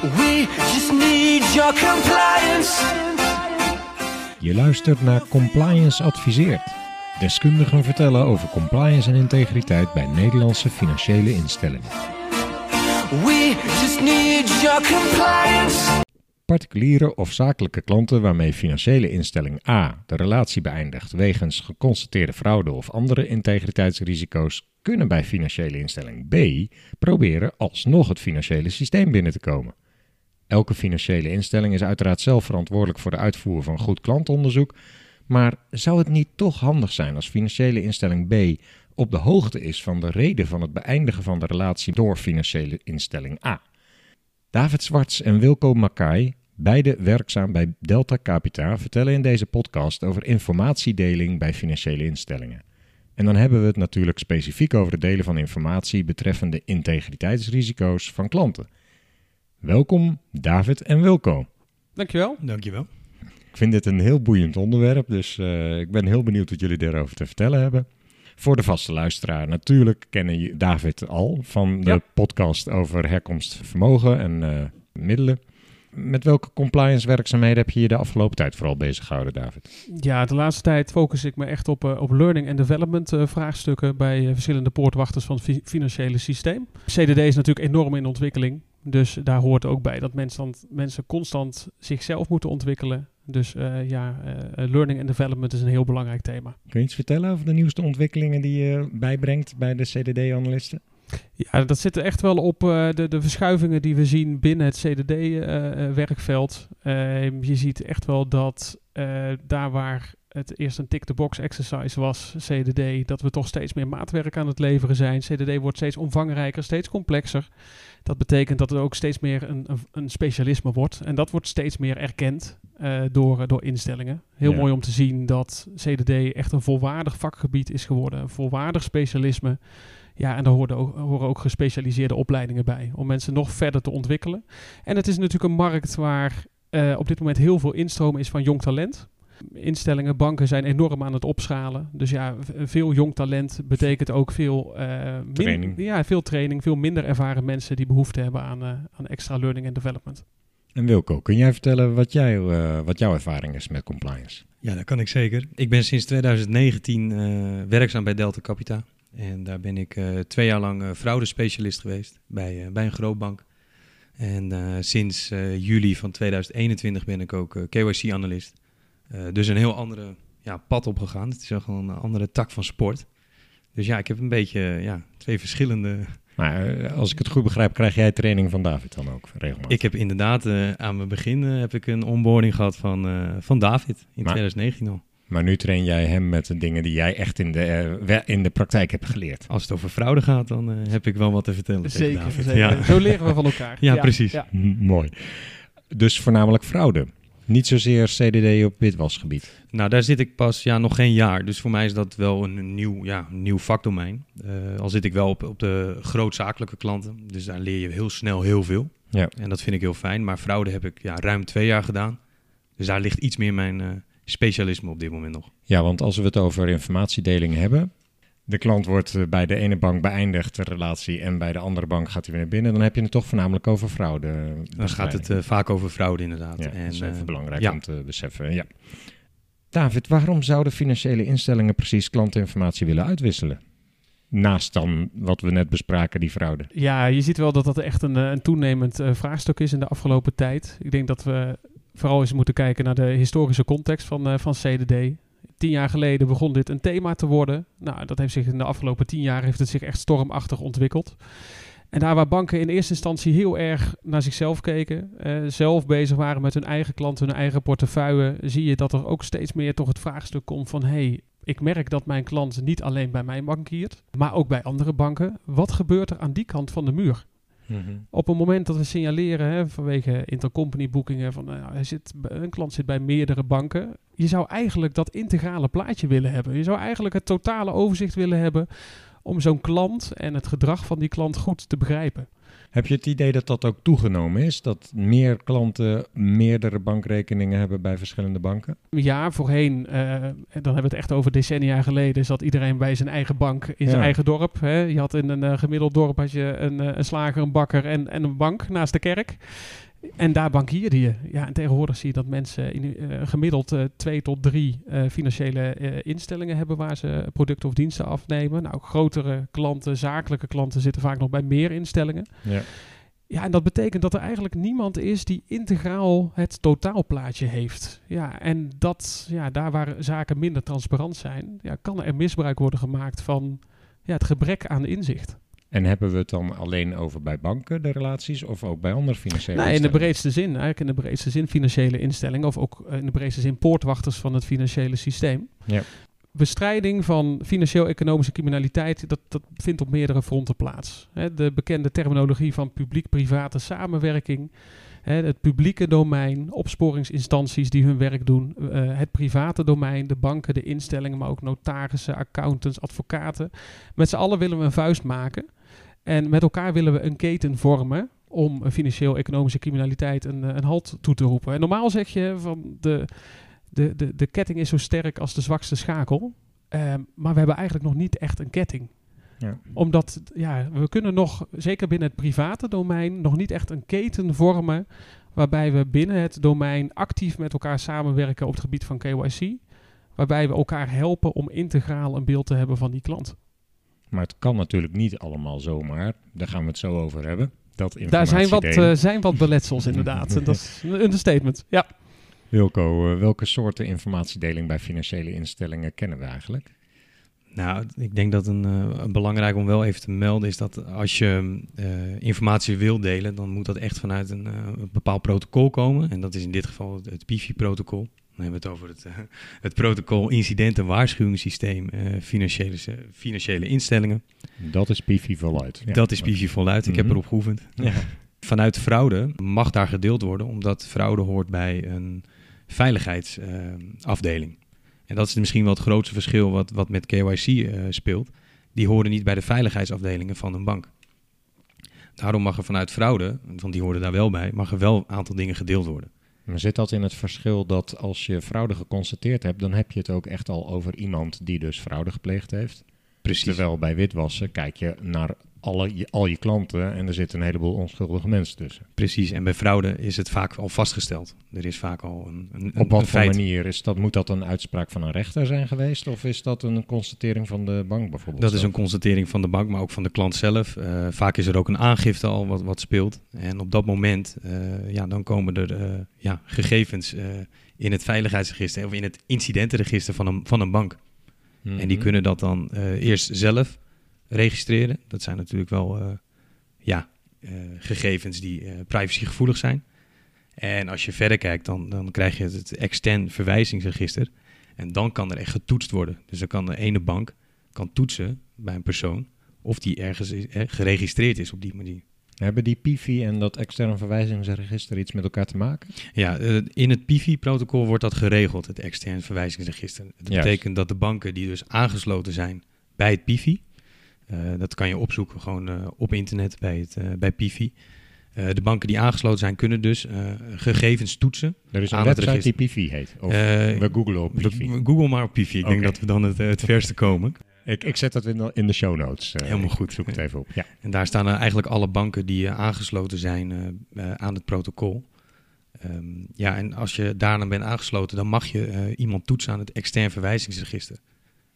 We just need your compliance. Je luistert naar Compliance Adviseert. Deskundigen vertellen over compliance en integriteit bij Nederlandse financiële instellingen. We just need your compliance. Particuliere of zakelijke klanten waarmee financiële instelling A de relatie beëindigt wegens geconstateerde fraude of andere integriteitsrisico's kunnen bij financiële instelling B proberen alsnog het financiële systeem binnen te komen. Elke financiële instelling is uiteraard zelf verantwoordelijk voor de uitvoer van goed klantonderzoek, maar zou het niet toch handig zijn als financiële instelling B op de hoogte is van de reden van het beëindigen van de relatie door financiële instelling A? David Zwarts en Wilco Makai, beide werkzaam bij Delta Capita, vertellen in deze podcast over informatiedeling bij financiële instellingen. En dan hebben we het natuurlijk specifiek over het delen van informatie betreffende integriteitsrisico's van klanten. Welkom David en Wilco. Dankjewel. Dankjewel. Ik vind dit een heel boeiend onderwerp, dus uh, ik ben heel benieuwd wat jullie daarover te vertellen hebben. Voor de vaste luisteraar, natuurlijk kennen je David al van de Ja. podcast over herkomst, vermogen en uh, middelen. Met welke compliance werkzaamheden heb je je de afgelopen tijd vooral bezig gehouden, David? Ja, de laatste tijd focus ik me echt op, uh, op learning en development uh, vraagstukken bij uh, verschillende poortwachters van het fi financiële systeem. CDD is natuurlijk enorm in ontwikkeling. Dus daar hoort ook bij dat mensen, mensen constant zichzelf moeten ontwikkelen. Dus uh, ja, uh, learning and development is een heel belangrijk thema. Kun je iets vertellen over de nieuwste ontwikkelingen die je bijbrengt bij de CDD-analisten? Ja, dat zit er echt wel op uh, de, de verschuivingen die we zien binnen het CDD-werkveld. je ziet echt wel dat daar waar het eerst een tick-the-box exercise was, CDD, dat we toch steeds meer maatwerk aan het leveren zijn. CDD wordt steeds omvangrijker, steeds complexer. Dat betekent dat het ook steeds meer een, een, een specialisme wordt. En dat wordt steeds meer erkend uh, door, door instellingen. Heel ja. mooi om te zien dat CDD echt een volwaardig vakgebied is geworden. Een volwaardig specialisme. Ja, en daar horen ook, horen ook gespecialiseerde opleidingen bij. Om mensen nog verder te ontwikkelen. En het is natuurlijk een markt waar uh, op dit moment heel veel instroom is van jong talent. Instellingen, banken zijn enorm aan het opschalen. Dus ja, veel jong talent betekent ook veel, uh, training. Ja, veel training. Veel minder ervaren mensen die behoefte hebben aan, uh, aan extra learning en development. En Wilco, kun jij vertellen wat, jij, uh, wat jouw ervaring is met compliance? Ja, dat kan ik zeker. Ik ben sinds 2019 werkzaam bij Delta Capita. En daar ben ik twee jaar lang fraudespecialist geweest bij, bij een grootbank. En sinds juli van 2021 ben ik ook KYC-analyst. Uh, dus een heel andere ja, pad opgegaan. Het is ook gewoon een andere tak van sport. Dus ja, ik heb een beetje ja, twee verschillende... Maar uh, als ik het goed begrijp, krijg jij training van David dan ook regelmatig? Ik heb inderdaad uh, aan mijn begin heb ik een onboarding gehad van, van David in maar, 2019 al. Maar nu train jij hem met de dingen die jij echt in de, in de praktijk hebt geleerd. Als het over fraude gaat, dan heb ik wel wat te vertellen. Zeker, David. zeker. Ja. Zo leren we van elkaar. ja, ja, precies. Ja. Mooi. Dus voornamelijk fraude. Niet zozeer CDD op witwasgebied. Nou, daar zit ik pas ja, nog geen jaar. Dus voor mij is dat wel een nieuw, ja, nieuw vakdomein. Uh, al zit ik wel op, op de grootzakelijke klanten. Dus daar leer je heel snel heel veel. Ja. En dat vind ik heel fijn. Maar fraude heb ik ja, ruim twee jaar gedaan. Dus daar ligt iets meer mijn uh, specialisme op dit moment nog. Ja, want als we het over informatiedeling hebben... De klant wordt uh, bij de ene bank beëindigd, de relatie, en bij de andere bank gaat hij weer naar binnen. Dan heb je het toch voornamelijk over fraude. Dan gaat het uh, vaak over fraude, inderdaad. Ja, en, dat is even uh, belangrijk ja. om te beseffen. Ja. David, waarom zouden financiële instellingen precies klantinformatie willen uitwisselen? Naast dan wat we net bespraken, die fraude. Ja, je ziet wel dat dat echt een, een toenemend uh, vraagstuk is in de afgelopen tijd. Ik denk dat we vooral eens moeten kijken naar de historische context van, uh, van CDD. Tien jaar geleden begon dit een thema te worden. Nou, dat heeft zich in de afgelopen tien jaar heeft het zich echt stormachtig ontwikkeld. En daar waar banken in eerste instantie heel erg naar zichzelf keken, uh, zelf bezig waren met hun eigen klanten, hun eigen portefeuille, zie je dat er ook steeds meer toch het vraagstuk komt van hey, ik merk dat mijn klant niet alleen bij mij bankiert, maar ook bij andere banken. Wat gebeurt er aan die kant van de muur? Mm-hmm. Op het moment dat we signaleren hè, vanwege intercompany boekingen van nou, zit, een klant zit bij meerdere banken, je zou eigenlijk dat integrale plaatje willen hebben. Je zou eigenlijk het totale overzicht willen hebben om zo'n klant en het gedrag van die klant goed te begrijpen. Heb je het idee dat dat ook toegenomen is? Dat meer klanten meerdere bankrekeningen hebben bij verschillende banken? Ja, voorheen, uh, dan hebben we het echt over decennia geleden, zat iedereen bij zijn eigen bank in zijn Ja. eigen dorp. Hè. Je had in een uh, gemiddeld dorp had je een, uh, een slager, een bakker en, en een bank naast de kerk. En daar bankierde je. Ja, en tegenwoordig zie je dat mensen in, eh, gemiddeld eh, twee tot drie eh, financiële instellingen hebben waar ze producten of diensten afnemen. Nou, grotere klanten, zakelijke klanten zitten vaak nog bij meer instellingen. Ja. Ja, en dat betekent dat er eigenlijk niemand is die integraal het totaalplaatje heeft. Ja, en dat, ja, daar waar zaken minder transparant zijn, ja, kan er misbruik worden gemaakt van ja, het gebrek aan inzicht. En hebben we het dan alleen over bij banken, de relaties, of ook bij andere financiële Nee, in de instellingen? breedste zin, eigenlijk in de breedste zin financiële instellingen, of ook eh, in de breedste zin poortwachters van het financiële systeem. Ja. Bestrijding van financieel-economische criminaliteit, dat, dat vindt op meerdere fronten plaats. De bekende terminologie van publiek-private samenwerking, het publieke domein, opsporingsinstanties die hun werk doen, eh, het private domein, de banken, de instellingen, maar ook notarissen, accountants, advocaten. Met z'n allen willen we een vuist maken. En met elkaar willen we een keten vormen om financieel-economische criminaliteit een, eh, een halt toe te roepen. En normaal zeg je van de, de, de, de ketting is zo sterk als de zwakste schakel. Ehm, maar we hebben eigenlijk nog niet echt een ketting. Ja. Omdat ja, we kunnen nog, zeker binnen het private domein, nog niet echt een keten vormen. Waarbij we binnen het domein actief met elkaar samenwerken op het gebied van KYC. Waarbij we elkaar helpen om integraal een beeld te hebben van die klant. Maar het kan natuurlijk niet allemaal zomaar. Daar gaan we het zo over hebben. Dat Daar zijn wat, eh, zijn wat beletsels inderdaad. en dat is een understatement. Ja. Wilco, eh, welke soorten informatiedeling bij financiële instellingen kennen we eigenlijk? Nou, ik denk dat een, eh, een belangrijk om wel even te melden is dat als je eh, informatie wil delen, dan moet dat echt vanuit een, eh, een bepaald protocol komen. En dat is in dit geval het, het PIFI-protocol. Dan hebben we het over het, eh, het protocol Incident- en Waarschuwingssysteem eh, financiële, financiële instellingen. Dat is PIFI voluit. Ja. Dat is PIFI voluit. Ik heb Mhm. erop geoefend. Ja. Vanuit fraude mag daar gedeeld worden, omdat fraude hoort bij een veiligheidsafdeling. en dat is misschien wel het grootste verschil wat, wat met KYC eh, speelt. Die horen niet bij de veiligheidsafdelingen van een bank. Daarom mag er vanuit fraude, want die horen daar wel bij, mag er wel een aantal dingen gedeeld worden. Maar zit dat in het verschil dat als je fraude geconstateerd hebt, dan heb je het ook echt al over iemand die dus fraude gepleegd heeft? Precies. Terwijl bij witwassen kijk je naar alle, je, al je klanten en er zitten een heleboel onschuldige mensen tussen. Precies, en bij fraude is het vaak al vastgesteld. Er is vaak al een, een, Op wat een voor manier is dat? Moet dat een uitspraak van een rechter zijn geweest? Of is dat een constatering van de bank bijvoorbeeld? Dat is een constatering van de bank, maar ook van de klant zelf. Eh, vaak is er ook een aangifte al wat, wat speelt. En op dat moment, eh, ja, dan komen er eh, ja, gegevens in het veiligheidsregister of in het incidentenregister van een, van een bank. En die Mhm. kunnen dat dan eerst zelf registreren. Dat zijn natuurlijk wel eh, ja, eh, gegevens die eh, privacygevoelig zijn. En als je verder kijkt, dan, dan krijg je het extern verwijzingsregister. En dan kan er echt getoetst worden. Dus dan kan de ene bank kan toetsen bij een persoon of die ergens is, eh, geregistreerd is op die manier. Hebben die PIFI en dat externe verwijzingsregister iets met elkaar te maken? Ja, in het PIFI-protocol wordt dat geregeld, het extern verwijzingsregister. Dat Juist. betekent dat de banken die dus aangesloten zijn bij het PIFI, dat kan je opzoeken gewoon eh, op internet bij, het, eh, bij PIFI. Eh, de banken die aangesloten zijn kunnen dus eh, gegevens toetsen. Er is een website die. PIFI heet. Of Eh, we googlen op PIFI. we- Google maar op PIFI, ik denk dat we dan het, eh, het verste komen. Ik, ik zet dat in de, in de show notes. eh, Helemaal goed. Zoek het even op. Ja. En daar staan eigenlijk alle banken die eh, aangesloten zijn eh, eh, aan het protocol. Ehm, ja, en als je daar dan bent aangesloten, dan mag je eh, iemand toetsen aan het extern verwijzingsregister.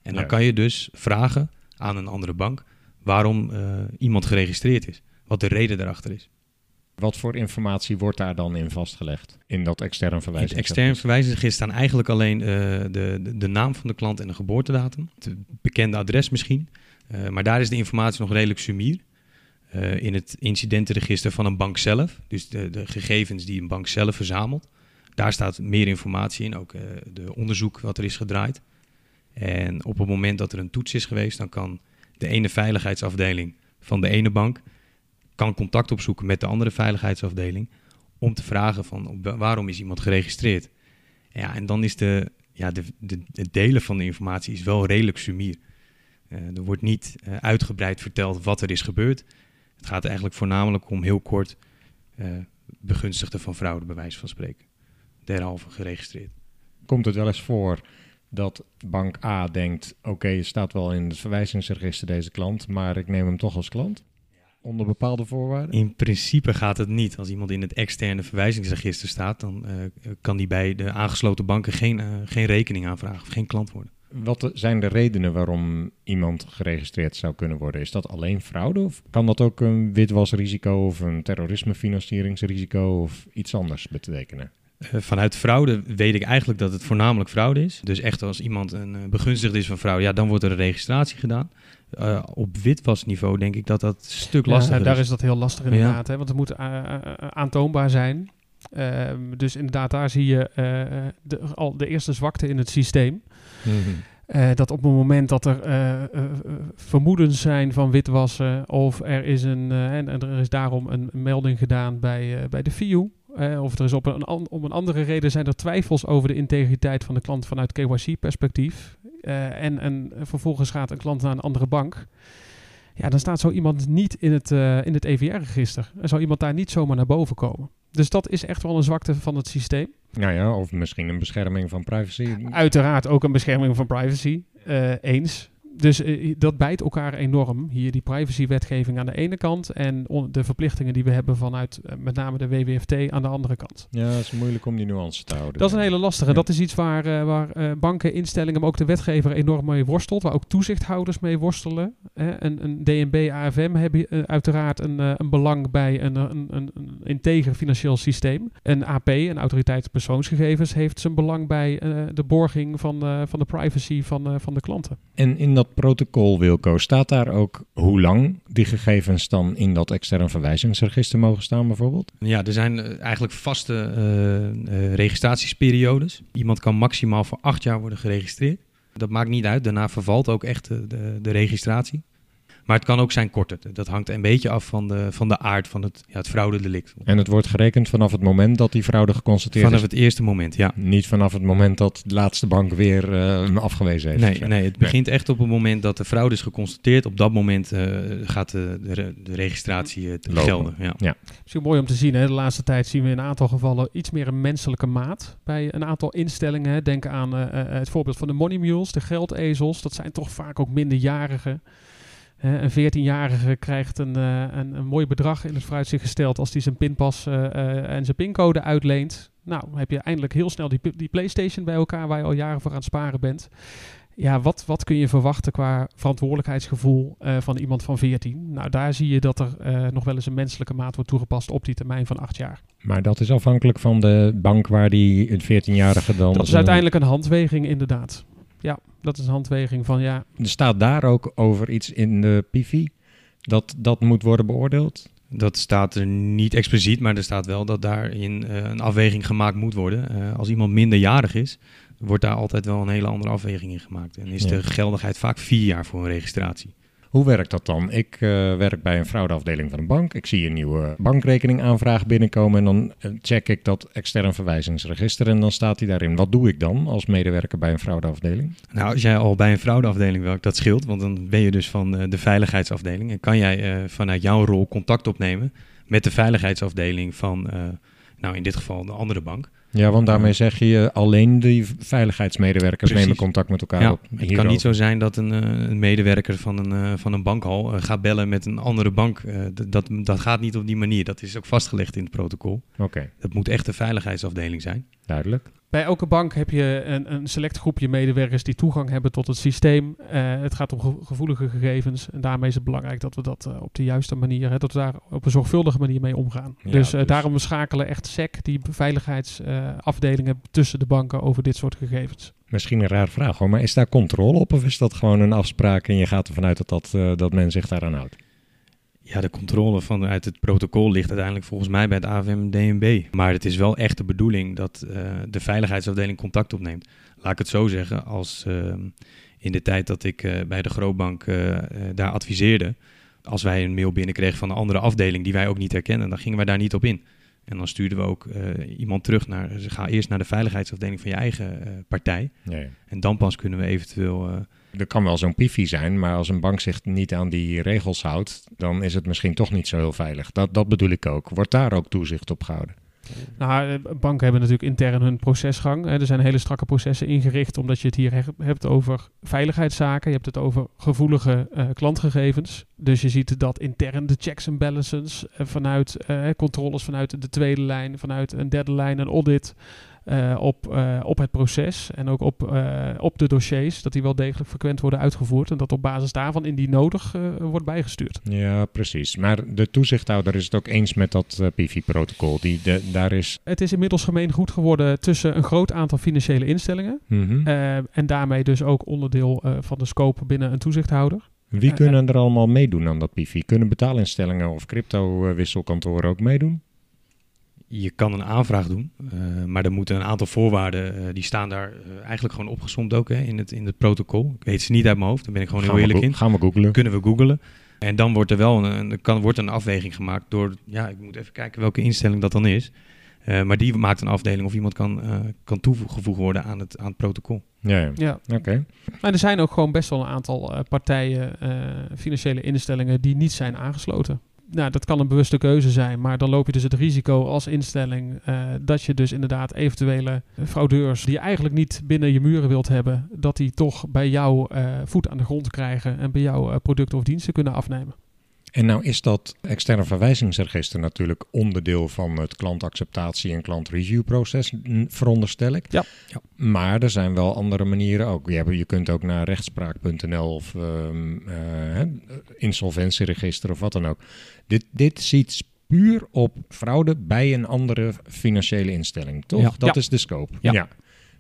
En dan Ja. kan je dus vragen aan een andere bank waarom eh, iemand geregistreerd is. Wat de reden daarachter is. Wat voor informatie wordt daar dan in vastgelegd? In dat extern In het verwijzingsregister? extern verwijzingsregister staan eigenlijk alleen eh, de, de, de naam van de klant en de geboortedatum. Het bekende adres misschien. Eh, maar daar is de informatie nog redelijk sumier. In het incidentenregister van een bank zelf, dus de, de gegevens die een bank zelf verzamelt, daar staat meer informatie in, ook de onderzoek wat er is gedraaid. En op het moment dat er een toets is geweest, dan kan de ene veiligheidsafdeling van de ene bank kan contact opzoeken met de andere veiligheidsafdeling om te vragen van waarom is iemand geregistreerd. Ja, en dan is de, ja, de, het delen van de informatie is wel redelijk sumier. Eh, er wordt niet eh, uitgebreid verteld wat er is gebeurd. Het gaat eigenlijk voornamelijk om heel kort eh begunstigde van fraude, bij wijze van spreken. Derhalve geregistreerd. Komt het wel eens voor dat bank A denkt... oké, het staat wel in het verwijzingsregister deze klant... maar ik neem hem toch als klant? onder bepaalde voorwaarden? In principe gaat het niet. Als iemand in het externe verwijzingsregister staat, dan eh, kan die bij de aangesloten banken geen, eh, geen rekening aanvragen of geen klant worden. Wat zijn de redenen waarom iemand geregistreerd zou kunnen worden? Is dat alleen fraude of kan dat ook een witwasrisico of een terrorismefinancieringsrisico of iets anders betekenen? Eh, vanuit fraude weet ik eigenlijk dat het voornamelijk fraude is. Dus echt als iemand een uh, begunstigd is van fraude, ja, dan wordt er een registratie gedaan. Uh, op witwasniveau denk ik dat dat een stuk lastiger ja, daar is. is dat heel lastig inderdaad, hè, want het moet aantoonbaar zijn. Uh, dus inderdaad, daar zie je de, al de eerste zwakte in het systeem. Mm -hmm. Uh, dat op het moment dat er vermoedens zijn van witwassen of er is, een, en, en, er is daarom een melding gedaan bij, bij de FIU, of er is op een, om een andere reden zijn er twijfels over de integriteit van de klant vanuit KYC-perspectief, en, en vervolgens gaat een klant naar een andere bank, ja, dan staat zo iemand niet in het, in het EVR-register. En zou iemand daar niet zomaar naar boven komen. Dus dat is echt wel een zwakte van het systeem. Nou ja, of misschien een bescherming van privacy. Uiteraard ook een bescherming van privacy, uh, eens. Dus uh, dat bijt elkaar enorm. Hier die privacywetgeving aan de ene kant en de verplichtingen die we hebben vanuit uh, met name de WWFT aan de andere kant. Ja, het is moeilijk om die nuance te houden. Dat is een hele lastige. Ja. Dat is iets waar, waar banken, instellingen, maar ook de wetgever enorm mee worstelt. Waar ook toezichthouders mee worstelen. Een, een DNB, AFM hebben uiteraard een, een belang bij een, een, een, een integer financieel systeem. Een AP, een autoriteit persoonsgegevens, heeft zijn belang bij de borging van, van de privacy van, van de klanten. En in dat protocol, Wilco, staat daar ook hoe lang die gegevens dan in dat extern verwijzingsregister mogen staan bijvoorbeeld? Ja, er zijn eigenlijk vaste uh, uh, registratiesperiodes. Iemand kan maximaal voor acht jaar worden geregistreerd. Dat maakt niet uit, daarna vervalt ook echt de, de registratie. Maar het kan ook zijn korter. Dat hangt een beetje af van de, van de aard van het, ja, het fraudedelict. En het wordt gerekend vanaf het moment dat die fraude geconstateerd vanaf is? Vanaf het eerste moment, ja. Niet vanaf het moment dat de laatste bank weer uh, afgewezen heeft? Nee, nee het begint nee. echt op het moment dat de fraude is geconstateerd. Op dat moment uh, gaat de, de, de registratie uh, gelden. Ja. ja. Misschien mooi om te zien. Hè? De laatste tijd zien we in een aantal gevallen iets meer een menselijke maat. Bij een aantal instellingen. Hè? Denk aan het voorbeeld van de money mules, de geldezels. Dat zijn toch vaak ook minderjarigen. Uh, een 14-jarige krijgt een, uh, een, een, mooi bedrag in het vooruitzicht gesteld als hij zijn pinpas uh, en zijn pincode uitleent. Nou, heb je eindelijk heel snel die, die PlayStation bij elkaar waar je al jaren voor aan het sparen bent. Ja, wat, wat kun je verwachten qua verantwoordelijkheidsgevoel van iemand van 14? Nou, daar zie je dat er nog wel eens een menselijke maat wordt toegepast op die termijn van 8 jaar. Maar dat is afhankelijk van de bank waar die een 14-jarige dan... Dat is uiteindelijk een handweging, inderdaad. Ja, dat is een handweging van ja. Er staat daar ook over iets in de PIFI dat dat moet worden beoordeeld? Dat staat er niet expliciet, maar er staat wel dat daarin uh, een afweging gemaakt moet worden. Uh, als iemand minderjarig is, wordt daar altijd wel een hele andere afweging in gemaakt. En is ja. de geldigheid vaak vier jaar voor een registratie. Hoe werkt dat dan? Ik uh, werk bij een fraudeafdeling van een bank. Ik zie een nieuwe bankrekeningaanvraag binnenkomen en dan check ik dat extern verwijzingsregister en dan staat hij daarin. Wat doe ik dan als medewerker bij een fraudeafdeling? Nou, als jij al bij een fraudeafdeling werkt, dat scheelt, want dan ben je dus van uh, de veiligheidsafdeling en kan jij vanuit jouw rol contact opnemen met de veiligheidsafdeling van, nou in dit geval de andere bank. Ja, want daarmee zeg je alleen die veiligheidsmedewerkers Precies. nemen contact met elkaar ja, op. Het kan niet zo zijn dat een, uh, een medewerker van een, uh, van een bankhal gaat bellen met een andere bank. dat, dat gaat niet op die manier. Dat is ook vastgelegd in het protocol. Oké. Okay. Dat moet echt de veiligheidsafdeling zijn. Duidelijk. Bij elke bank heb je een, een select groepje medewerkers die toegang hebben tot het systeem. Uh, het gaat om ge gevoelige gegevens. En daarmee is het belangrijk dat we dat uh, op de juiste manier, hè, dat we daar op een zorgvuldige manier mee omgaan. Ja, dus, uh, dus daarom schakelen echt SEC, die veiligheidsafdelingen tussen de banken over dit soort gegevens. Misschien een raar vraag hoor, maar is daar controle op of is dat gewoon een afspraak en je gaat ervan uit dat, dat, dat men zich daaraan houdt? Ja, de controle vanuit het protocol ligt uiteindelijk volgens mij bij het AFM en DNB. Maar het is wel echt de bedoeling dat uh, de veiligheidsafdeling contact opneemt. Laat ik het zo zeggen, als uh, in de tijd dat ik uh, bij de Grootbank daar adviseerde, als wij een mail binnenkregen van een andere afdeling die wij ook niet herkennen, dan gingen wij daar niet op in. En dan stuurden we ook iemand terug naar, ze gaan eerst naar de veiligheidsafdeling van je eigen partij. Ja, ja. En dan pas kunnen we eventueel er kan wel zo'n piefie zijn, maar als een bank zich niet aan die regels houdt, dan is het misschien toch niet zo heel veilig. Dat, dat bedoel ik ook. Wordt daar ook toezicht op gehouden? Nou, eh, banken hebben natuurlijk intern hun procesgang. Er zijn hele strakke processen ingericht, omdat je het hier he- hebt over veiligheidszaken. Je hebt het over gevoelige eh, klantgegevens. Dus je ziet dat intern de checks en balances eh, vanuit controles vanuit de tweede lijn, vanuit een derde lijn, een audit. Eh, op, eh, op het proces en ook op, eh, op de dossiers, dat die wel degelijk frequent worden uitgevoerd en dat op basis daarvan indien nodig wordt bijgestuurd. Ja, precies. Maar de toezichthouder is het ook eens met dat PV-protocol. Die de, daar is. Het is inmiddels gemeen goed geworden tussen een groot aantal financiële instellingen. Mhm. En daarmee dus ook onderdeel van de scope binnen een toezichthouder. Wie kunnen er allemaal meedoen aan dat PV? Kunnen betaalinstellingen of crypto-wisselkantoren ook meedoen? Je kan een aanvraag doen, eh, maar er moeten een aantal voorwaarden, eh, die staan daar eh, eigenlijk gewoon opgesomd ook hè, in, het, in het protocol. Ik weet ze niet uit mijn hoofd, daar ben ik gewoon gaan heel eerlijk in. Gaan we googlen. Kunnen we googlen. En dan wordt er wel een, een, kan, wordt een afweging gemaakt door, ja, ik moet even kijken welke instelling dat dan is. Eh, maar die maakt een afdeling of iemand kan, eh, kan toegevoegd worden aan het, aan het protocol. Ja, ja. Ja. Oké. Maar er zijn ook gewoon best wel een aantal eh, partijen, eh, financiële instellingen, die niet zijn aangesloten. Nou, dat kan een bewuste keuze zijn, maar dan loop je dus het risico als instelling eh, dat je dus inderdaad eventuele fraudeurs die je eigenlijk niet binnen je muren wilt hebben, dat die toch bij jou eh, voet aan de grond krijgen en bij jou eh, producten of diensten kunnen afnemen. En nou is dat externe verwijzingsregister natuurlijk onderdeel van het klantacceptatie- en klantreviewproces, veronderstel ik. Ja. Ja. Maar er zijn wel andere manieren ook. Je, hebt- je kunt ook naar rechtspraak.nl of hè, insolventieregister of wat dan ook. Dit, dit ziet puur op fraude bij een andere financiële instelling, toch? Ja. Dat Ja. is de scope. Ja.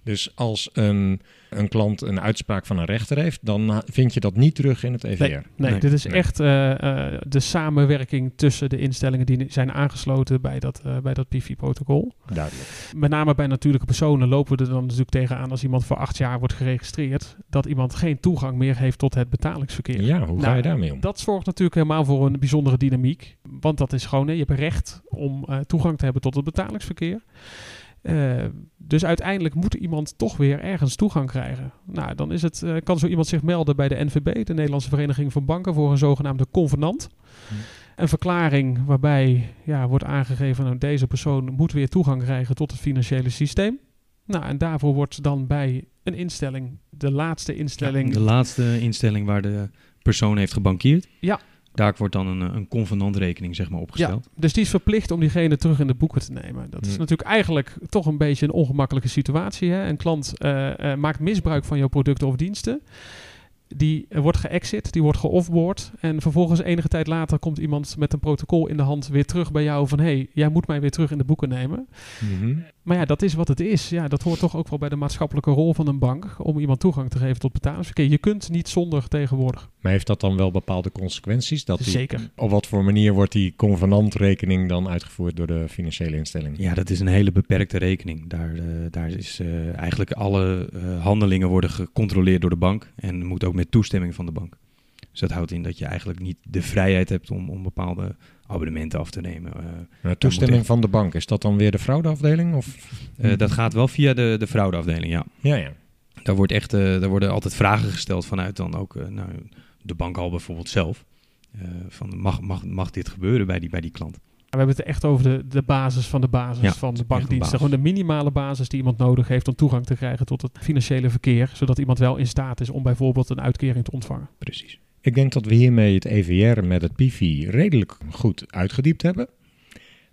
Dus als een, een klant een uitspraak van een rechter heeft, dan vind je dat niet terug in het EVR. Nee, nee, Nee. dit is Nee. echt eh, eh, de samenwerking tussen de instellingen die zijn aangesloten bij dat, eh, bij dat PV-protocol. Duidelijk. Met name bij natuurlijke personen lopen we er dan natuurlijk tegenaan als iemand voor acht jaar wordt geregistreerd, dat iemand geen toegang meer heeft tot het betalingsverkeer. Ja, hoe ga Nou, je daarmee om? Dat zorgt natuurlijk helemaal voor een bijzondere dynamiek. Want dat is gewoon, hè, je hebt recht om eh, toegang te hebben tot het betalingsverkeer. Eh, dus uiteindelijk moet iemand toch weer ergens toegang krijgen. Nou, dan is het, eh, kan zo iemand zich melden bij de NVB, de Nederlandse Vereniging van Banken, voor een zogenaamde convenant. Hm. Een verklaring waarbij ja, wordt aangegeven dat deze persoon moet weer toegang krijgen tot het financiële systeem. Nou, en daarvoor wordt dan bij een instelling, de laatste instelling, De laatste instelling waar de persoon heeft gebankierd. Ja. Daar wordt dan een, eh, een convenantrekening zeg maar, opgesteld. Ja, dus die is verplicht om diegene terug in de boeken te nemen. Dat is natuurlijk eigenlijk toch een beetje een ongemakkelijke situatie. Hè? Een klant eh, eh, maakt misbruik van jouw producten of diensten. Die wordt geëxit, die wordt geoffboard. En vervolgens enige tijd later komt iemand met een protocol in de hand weer terug bij jou van... hé, hey, jij moet mij weer terug in de boeken nemen. Mhm. Maar ja, dat is wat het is. Ja, dat hoort toch ook wel bij de maatschappelijke rol van een bank... om iemand toegang te geven tot betalingsverkeer. Je kunt niet zonder tegenwoordig. Maar heeft dat dan wel bepaalde consequenties? Dat die- Zeker. op wat voor manier wordt die convenantrekening dan uitgevoerd door de financiële instelling? Ja, dat is een hele beperkte rekening. Daar, eh, daar is eh, eigenlijk alle eh, handelingen worden gecontroleerd door de bank en moet ook met toestemming van de bank. Dus dat houdt in dat je eigenlijk niet de vrijheid hebt om, om bepaalde abonnementen af te nemen. Eh, Nou, toestemming echt- van de bank, is dat dan weer de fraudeafdeling? Of? eh, dat gaat wel via de, de fraudeafdeling, ja. Ja, ja. Daar, wordt echt, eh, daar worden altijd vragen gesteld vanuit dan ook eh, nou, de bank al bijvoorbeeld zelf. Eh, van mag, mag, mag dit gebeuren bij die, bij die klant? We hebben het echt over de, de basis van de basis Ja, van de bankdiensten. Gewoon de minimale basis die iemand nodig heeft om toegang te krijgen tot het financiële verkeer. Zodat iemand wel in staat is om bijvoorbeeld een uitkering te ontvangen. Precies. Ik denk dat we hiermee het EVR met het PIFI redelijk goed uitgediept hebben.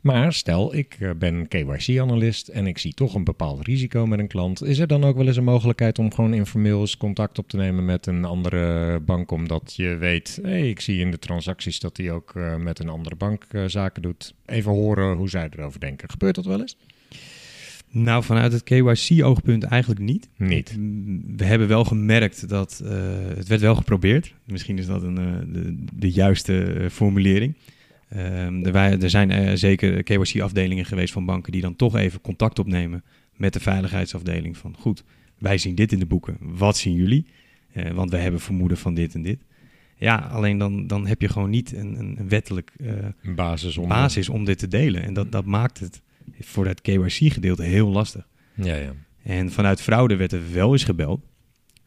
Maar stel, ik eh, ben KYC-analyst en ik zie toch een bepaald risico met een klant. Is er dan ook wel eens een mogelijkheid om gewoon informeel eens contact op te nemen met een andere bank? Omdat je weet, hey, ik zie in de transacties dat hij ook eh, met een andere bank eh, zaken doet. Even horen hoe zij erover denken. Gebeurt dat wel eens? Nou, vanuit het KYC-oogpunt eigenlijk niet. Niet. We hebben wel gemerkt dat eh, het werd wel geprobeerd. Misschien is dat een, eh, de, de juiste eh, formulering. Ehm, er, wij- er zijn zeker KYC-afdelingen geweest van banken die dan toch even contact opnemen met de veiligheidsafdeling. Van goed, wij zien dit in de boeken. Wat zien jullie? Want wij hebben vermoeden van dit en dit. Ja, alleen dan, dan heb je gewoon niet een, een wettelijk basis om... basis om dit te delen. En dat, dat maakt het voor het KYC-gedeelte heel lastig. Ja, ja. En vanuit fraude werd er wel eens gebeld.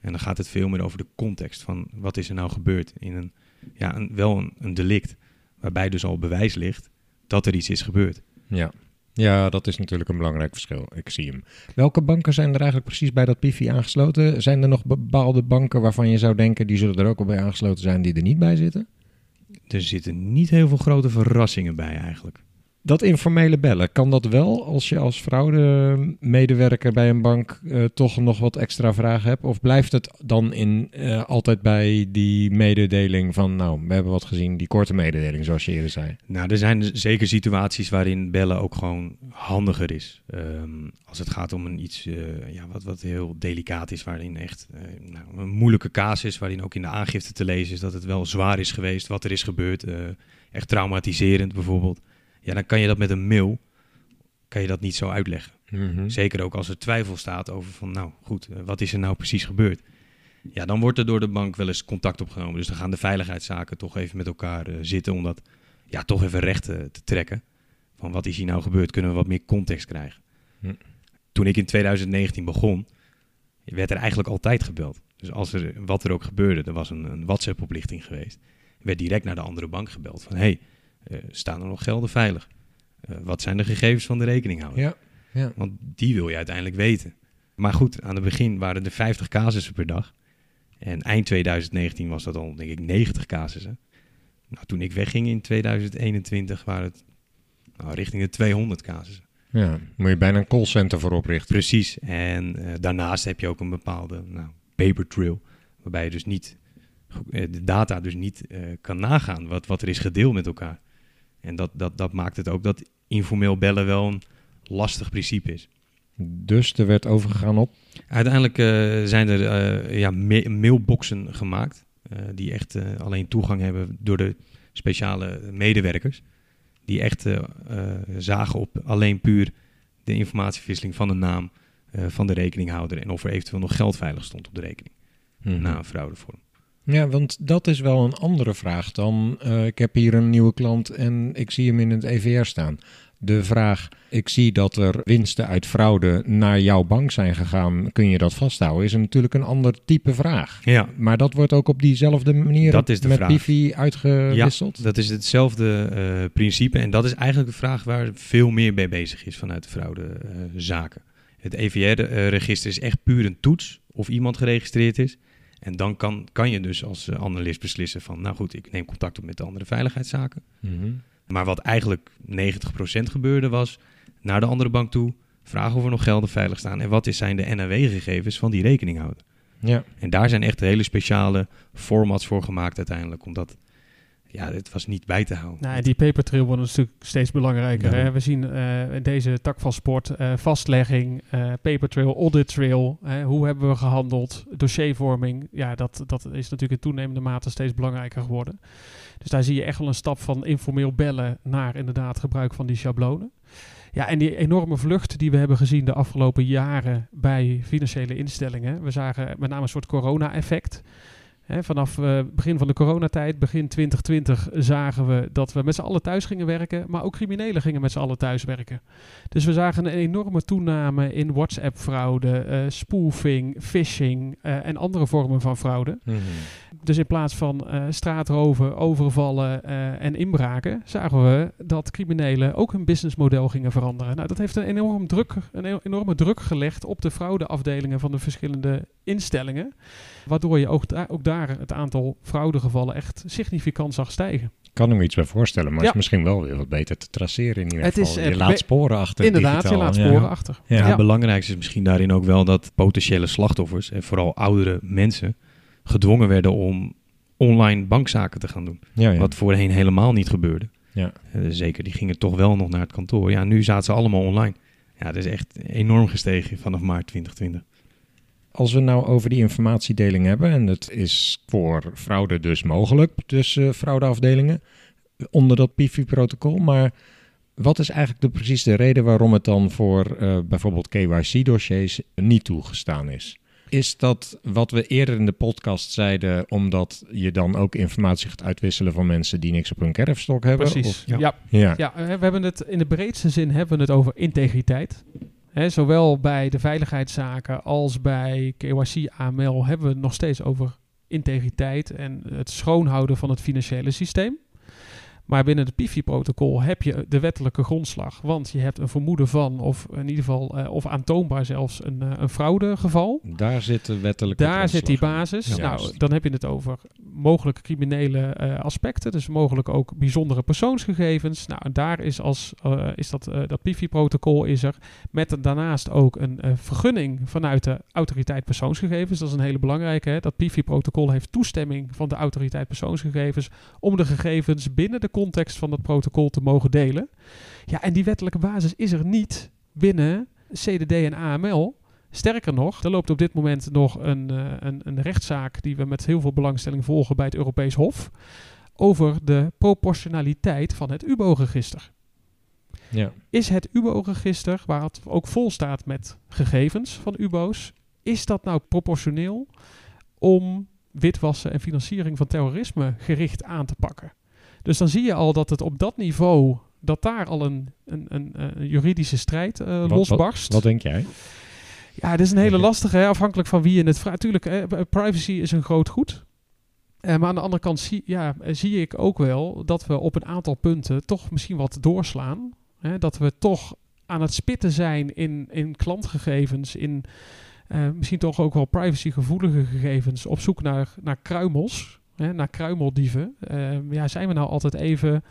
En dan gaat het veel meer over de context van wat is er nou gebeurd in een, ja, een, wel een, een delict. Waarbij dus al bewijs ligt dat er iets is gebeurd. Ja. Ja, dat is natuurlijk een belangrijk verschil. Ik zie hem. Welke banken zijn er eigenlijk precies bij dat PIFI aangesloten? Zijn er nog bepaalde banken waarvan je zou denken, die zullen er ook al bij aangesloten zijn, die er niet bij zitten? Er zitten niet heel veel grote verrassingen bij eigenlijk. Dat informele bellen, kan dat wel als je als fraude-medewerker bij een bank eh, toch nog wat extra vragen hebt? Of blijft het dan in, eh, altijd bij die mededeling van, nou, we hebben wat gezien, die korte mededeling zoals je eerder zei? Nou, er zijn zeker situaties waarin bellen ook gewoon handiger is. Ehm, als het gaat om een iets eh, ja, wat, wat heel delicaat is, waarin echt nou, een moeilijke casus, waarin ook in de aangifte te lezen is dat het wel zwaar is geweest, wat er is gebeurd. echt traumatiserend bijvoorbeeld ja, dan kan je dat met een mail, kan je dat niet zo uitleggen. Mhm. Zeker ook als er twijfel staat over van, nou goed, eh, wat is er nou precies gebeurd? Ja, dan wordt er door de bank wel eens contact opgenomen. Dus dan gaan de veiligheidszaken toch even met elkaar uh, zitten om dat ja, toch even recht te, te, trekken. Van wat is hier nou gebeurd? Kunnen we wat meer context krijgen? Hm. Toen ik in 2019 begon, werd er eigenlijk altijd gebeld. Dus als er, wat er ook gebeurde, er was een, een WhatsApp-oplichting geweest, werd direct naar de andere bank gebeld van, hey, staan er nog gelden veilig? Uh, wat zijn de gegevens van de rekeninghouder? Ja, ja. Want die wil je uiteindelijk weten. Maar goed, aan het begin waren er 50 casussen per dag. En eind 2019 was dat al, denk ik, 90 casussen. Nou, toen ik wegging in 2021 waren het nou, richting de 200 casussen. Ja, moet je bijna een callcenter voor oprichten. Precies. En uh, daarnaast heb je ook een bepaalde nou, paper trail. Waarbij je dus niet, de data dus niet uh, kan nagaan wat, wat er is gedeeld met elkaar. En dat, dat, dat maakt het ook dat informeel bellen wel een lastig principe is. Dus er werd overgegaan op? Uiteindelijk uh, zijn er uh, ja, ma mailboxen gemaakt. Uh, die echt alleen toegang hebben door de speciale medewerkers. Die echt zagen op alleen puur de informatiewisseling van de naam van de rekeninghouder. En of er eventueel nog geld veilig stond op de rekening. Mhm. Na een fraudevorm. Ja, want dat is wel een andere vraag dan. Uh, ik heb hier een nieuwe klant en ik zie hem in het EVR staan. De vraag: ik zie dat er winsten uit fraude naar jouw bank zijn gegaan. Kun je dat vasthouden? Is natuurlijk een ander type vraag. Ja. Maar dat wordt ook op diezelfde manier dat is de met vraag. Pifi uitgewisseld? Ja, dat is hetzelfde uh, principe. En dat is eigenlijk de vraag waar veel meer mee bezig is vanuit de fraudezaken. Uh, het EVR-register is echt puur een toets of iemand geregistreerd is. En dan kan, kan je dus als uh, analist beslissen van, nou goed, ik neem contact op met de andere veiligheidszaken. Mm -hmm. Maar wat eigenlijk 90% gebeurde was, naar de andere bank toe, vragen of er nog gelden veilig staan. En wat is, zijn de NAW-gegevens van die rekeninghouder? Ja. En daar zijn echt hele speciale formats voor gemaakt uiteindelijk, omdat ja, het was niet bij te houden. Nou, die paper trail wordt natuurlijk steeds belangrijker. Ja. Hè? We zien uh, in deze tak van sport uh, vastlegging, uh, paper trail, audit trail. hoe hebben we gehandeld? Dossiervorming. Ja, dat, dat is natuurlijk in toenemende mate steeds belangrijker geworden. Dus daar zie je echt wel een stap van informeel bellen naar inderdaad gebruik van die schablonen. Ja, en die enorme vlucht die we hebben gezien de afgelopen jaren bij financiële instellingen. We zagen met name een soort corona-effect. He, vanaf uh, begin van de coronatijd, begin 2020, zagen we dat we met z'n allen thuis gingen werken. Maar ook criminelen gingen met z'n allen thuis werken. Dus we zagen een enorme toename in WhatsApp-fraude, uh, spoofing, phishing uh, en andere vormen van fraude. Mm -hmm. Dus in plaats van straatroven, overvallen en inbraken, zagen we dat criminelen ook hun businessmodel gingen veranderen. Nou, dat heeft een, enorm druk, een enorme druk gelegd op de fraudeafdelingen van de verschillende instellingen. Waardoor je ook, da ook daar het aantal fraudegevallen echt significant zag stijgen. Ik kan er me iets bij voorstellen, maar Ja. het is misschien wel weer wat beter te traceren in ieder Het geval. is, je laat sporen achter Inderdaad, digitaal. je laat Ja. sporen achter. Ja. Het belangrijkste is misschien daarin ook wel dat potentiële slachtoffers, en vooral oudere mensen, gedwongen werden om online bankzaken te gaan doen. Ja, ja. Wat voorheen helemaal niet gebeurde. Ja. Eh, zeker, die gingen toch wel nog naar het kantoor. Ja, nu zaten ze allemaal online. Ja, dat is echt enorm gestegen vanaf maart 2020. Als we nou over die informatiedeling hebben, en het is voor fraude dus mogelijk tussen fraudeafdelingen onder dat PIFI-protocol, maar wat is eigenlijk de, precies de reden waarom het dan voor uh, bijvoorbeeld KYC-dossiers niet toegestaan is? Is dat wat we eerder in de podcast zeiden, omdat je dan ook informatie gaat uitwisselen van mensen die niks op hun kerfstok hebben? Precies. Of- ja. Ja. Ja. Ja. we hebben het in de breedste zin hebben we het over integriteit. Zowel bij de veiligheidszaken als bij KYC AML hebben we het nog steeds over integriteit en het schoonhouden van het financiële systeem. Maar binnen het PIFI-protocol heb je de wettelijke grondslag. Want je hebt een vermoeden van, of in ieder geval, eh, of aantoonbaar zelfs, een, eh, een fraudegeval. Daar zit de wettelijke Daar zit die basis. Ja. Nou, dan heb je het over mogelijke criminele eh, aspecten. Dus mogelijk ook bijzondere persoonsgegevens. Nou, daar is, als, is dat, dat PIFI-protocol is er. Met daarnaast ook een vergunning vanuit de autoriteit persoonsgegevens. Dat is een hele belangrijke. Hè? Dat PIFI-protocol heeft toestemming van de autoriteit persoonsgegevens om de gegevens binnen de context van dat protocol te mogen delen. Ja, en die wettelijke basis is er niet binnen CDD en AML. Sterker nog, er loopt op dit moment nog een, eh, een, een rechtszaak die we met heel veel belangstelling volgen bij het Europees Hof. Over de proportionaliteit van het UBO-register. Ja. Is het UBO-register, waar het ook vol staat met gegevens van UBO's, is dat nou proportioneel om witwassen en financiering van terrorisme gericht aan te pakken? Dus dan zie je al dat het op dat niveau, dat daar al een, een, een, een juridische strijd eh, Wat- losbarst. Wat denk jij? Ja, het is een hele lastige, hè, afhankelijk van wie je het vraagt. Tuurlijk, hè, b- privacy is een groot goed. Eh, maar aan de andere kant zie, ja, eh, zie ik ook wel dat we op een aantal punten toch misschien wat doorslaan. Hè, dat we toch aan het spitten zijn in, in klantgegevens, in eh, misschien toch ook wel privacygevoelige gegevens, op zoek naar, naar kruimels, hè, naar kruimeldieven. Eh, ja, zijn we nou altijd even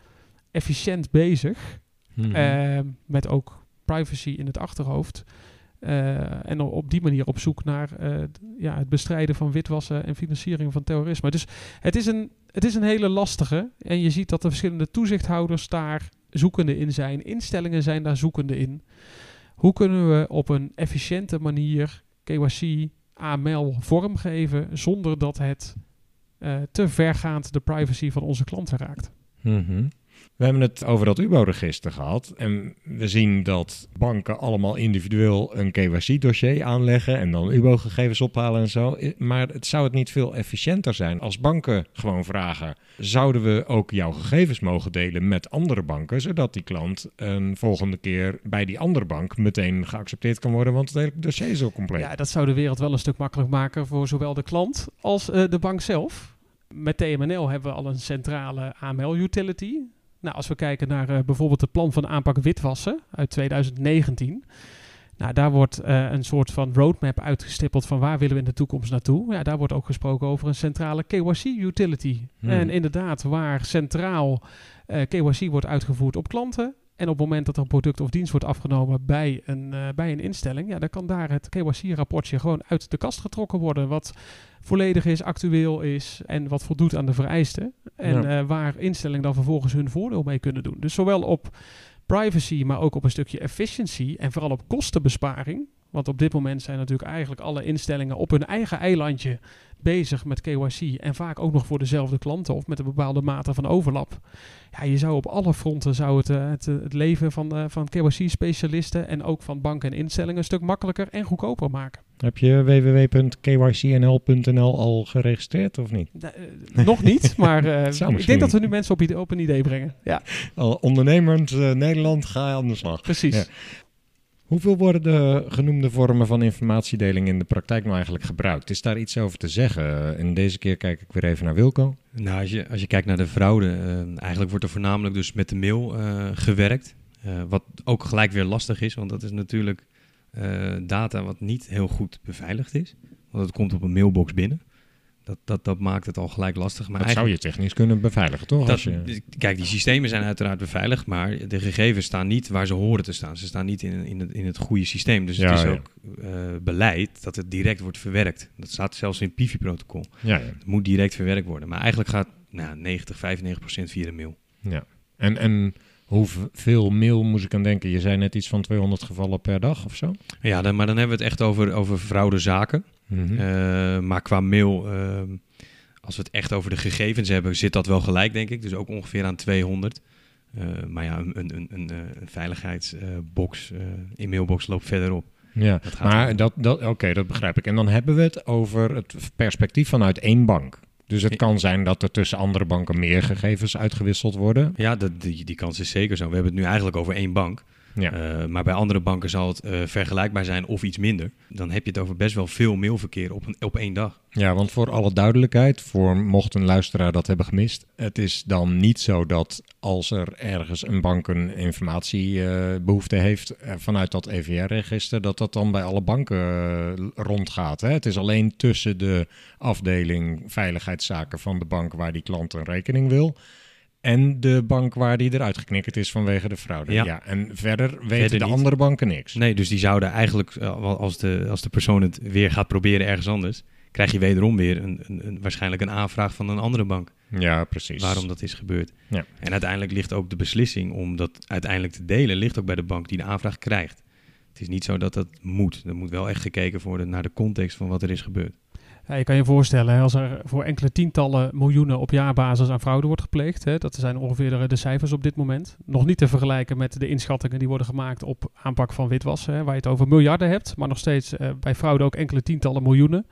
efficiënt bezig? Mhm. Eh, met ook privacy in het achterhoofd. Eh, en op die manier op zoek naar eh, ja, het bestrijden van witwassen en financiering van terrorisme. Dus het is, een, het is een hele lastige. En je ziet dat de verschillende toezichthouders daar zoekende in zijn. Instellingen zijn daar zoekende in. Hoe kunnen we op een efficiënte manier KYC, AML vormgeven zonder dat het eh, te vergaand de privacy van onze klanten raakt? Mhm. We hebben het over dat UBO-register gehad. En we zien dat banken allemaal individueel een KYC-dossier aanleggen en dan UBO-gegevens ophalen en zo. Maar het zou het niet veel efficiënter zijn als banken gewoon vragen: zouden we ook jouw gegevens mogen delen met andere banken, zodat die klant een volgende keer bij die andere bank meteen geaccepteerd kan worden, want het hele dossier is al compleet. Ja, dat zou de wereld wel een stuk makkelijker maken voor zowel de klant als eh, de bank zelf. Met TMNL hebben we al een centrale AML-utility. Nou, als we kijken naar eh, bijvoorbeeld het plan van aanpak witwassen uit 2019. Nou, daar wordt eh, een soort van roadmap uitgestippeld van waar willen we in de toekomst naartoe. Ja, daar wordt ook gesproken over een centrale KYC-utility. Hmm. En inderdaad, waar centraal eh, KYC wordt uitgevoerd op klanten. En op het moment dat er een product of dienst wordt afgenomen bij een, eh, bij een instelling, ja, dan kan daar het KYC-rapportje gewoon uit de kast getrokken worden. Wat volledig is, actueel is en wat voldoet aan de vereisten. En Ja. eh, waar instellingen dan vervolgens hun voordeel mee kunnen doen. Dus zowel op privacy, maar ook op een stukje efficiency en vooral op kostenbesparing. Want op dit moment zijn natuurlijk eigenlijk alle instellingen op hun eigen eilandje bezig met KYC. En vaak ook nog voor dezelfde klanten of met een bepaalde mate van overlap. Ja, je zou op alle fronten zou het, eh, het, eh, het leven van, eh, van KYC-specialisten en ook van banken en instellingen een stuk makkelijker en goedkoper maken. Heb je www.kycnl.nl al geregistreerd of niet? Da- nog niet, maar ik denk dat we nu mensen op, op een idee brengen. Ja, ondernemend Nederland, ga aan de slag. precies. Ja. Hoeveel worden de genoemde vormen van informatiedeling in de praktijk nou eigenlijk gebruikt? Is daar iets over te zeggen? En deze keer kijk ik weer even naar Wilco. Nou, als je, als je kijkt naar de fraude, eh, eigenlijk wordt er voornamelijk dus met de mail eh, gewerkt. Eh, wat ook gelijk weer lastig is, want dat is natuurlijk data wat niet heel goed beveiligd is. Want het komt op een mailbox binnen. Dat, dat, dat maakt het al gelijk lastig. Maar Dat zou je technisch kunnen beveiligen, toch? dat, Als je... Kijk, die systemen zijn uiteraard beveiligd, maar de gegevens staan niet waar ze horen te staan. Ze staan niet in, in, het, in het goede systeem. Dus Ja, het is ja. ook eh, beleid dat het direct wordt verwerkt. Dat staat zelfs in het PIFI-protocol. Ja, ja. Het moet direct verwerkt worden. Maar eigenlijk gaat nou, 90, 95 procent via de mail. ja. En, en hoeveel mail moest ik aan denken? Je zei net iets van 200 gevallen per dag of zo? Ja, dan, maar dan hebben we het echt over, over fraudezaken. Mhm. Eh, maar qua mail, ehm, als we het echt over de gegevens hebben, zit dat wel gelijk, denk ik. Dus ook ongeveer aan 200. Eh, maar ja, een, een, een, een, eh, veiligheidsbox eh, in mailbox loopt verderop. Ja, Dat gaat maar dat, dat, oké, dat begrijp ik. En dan hebben we het over het perspectief vanuit één bank. Dus het Ja. kan zijn dat er tussen andere banken meer gegevens uitgewisseld worden. Ja, dat, die, die kans is zeker zo. We hebben het nu eigenlijk over één bank. Ja. Eh, maar bij andere banken zal het eh, vergelijkbaar zijn of iets minder. Dan heb je het over best wel veel mailverkeer op, een, op één dag. Ja, want voor alle duidelijkheid, voor mocht een luisteraar dat hebben gemist, het is dan niet zo dat als er ergens een bank een informatiebehoefte heeft eh, vanuit dat EVR-register, dat dat dan bij alle banken rondgaat. Hè? Het is alleen tussen de afdeling veiligheidszaken van de bank waar die klant een rekening wil. En de bank waar die eruit geknikkerd is vanwege de fraude. Ja. Ja. en verder weten Verder de niet. andere banken niks. Nee, dus die zouden eigenlijk, eh, als de, als de persoon het weer gaat proberen ergens anders, krijg je wederom weer een, een, een, waarschijnlijk een aanvraag van een andere bank. Ja, precies. waarom dat is gebeurd. Ja. En uiteindelijk ligt ook de beslissing om dat uiteindelijk te delen, ligt ook bij de bank die de aanvraag krijgt. Het is niet zo dat dat moet. Er moet wel echt gekeken worden naar de context van wat er is gebeurd. Ja, je kan je voorstellen, als er voor enkele tientallen miljoenen op jaarbasis aan fraude wordt gepleegd, hè, dat zijn ongeveer de, cijfers op dit moment. Nog niet te vergelijken met de inschattingen die worden gemaakt op aanpak van witwassen, waar je het over miljarden hebt, maar nog steeds eh, bij fraude ook enkele tientallen miljoenen.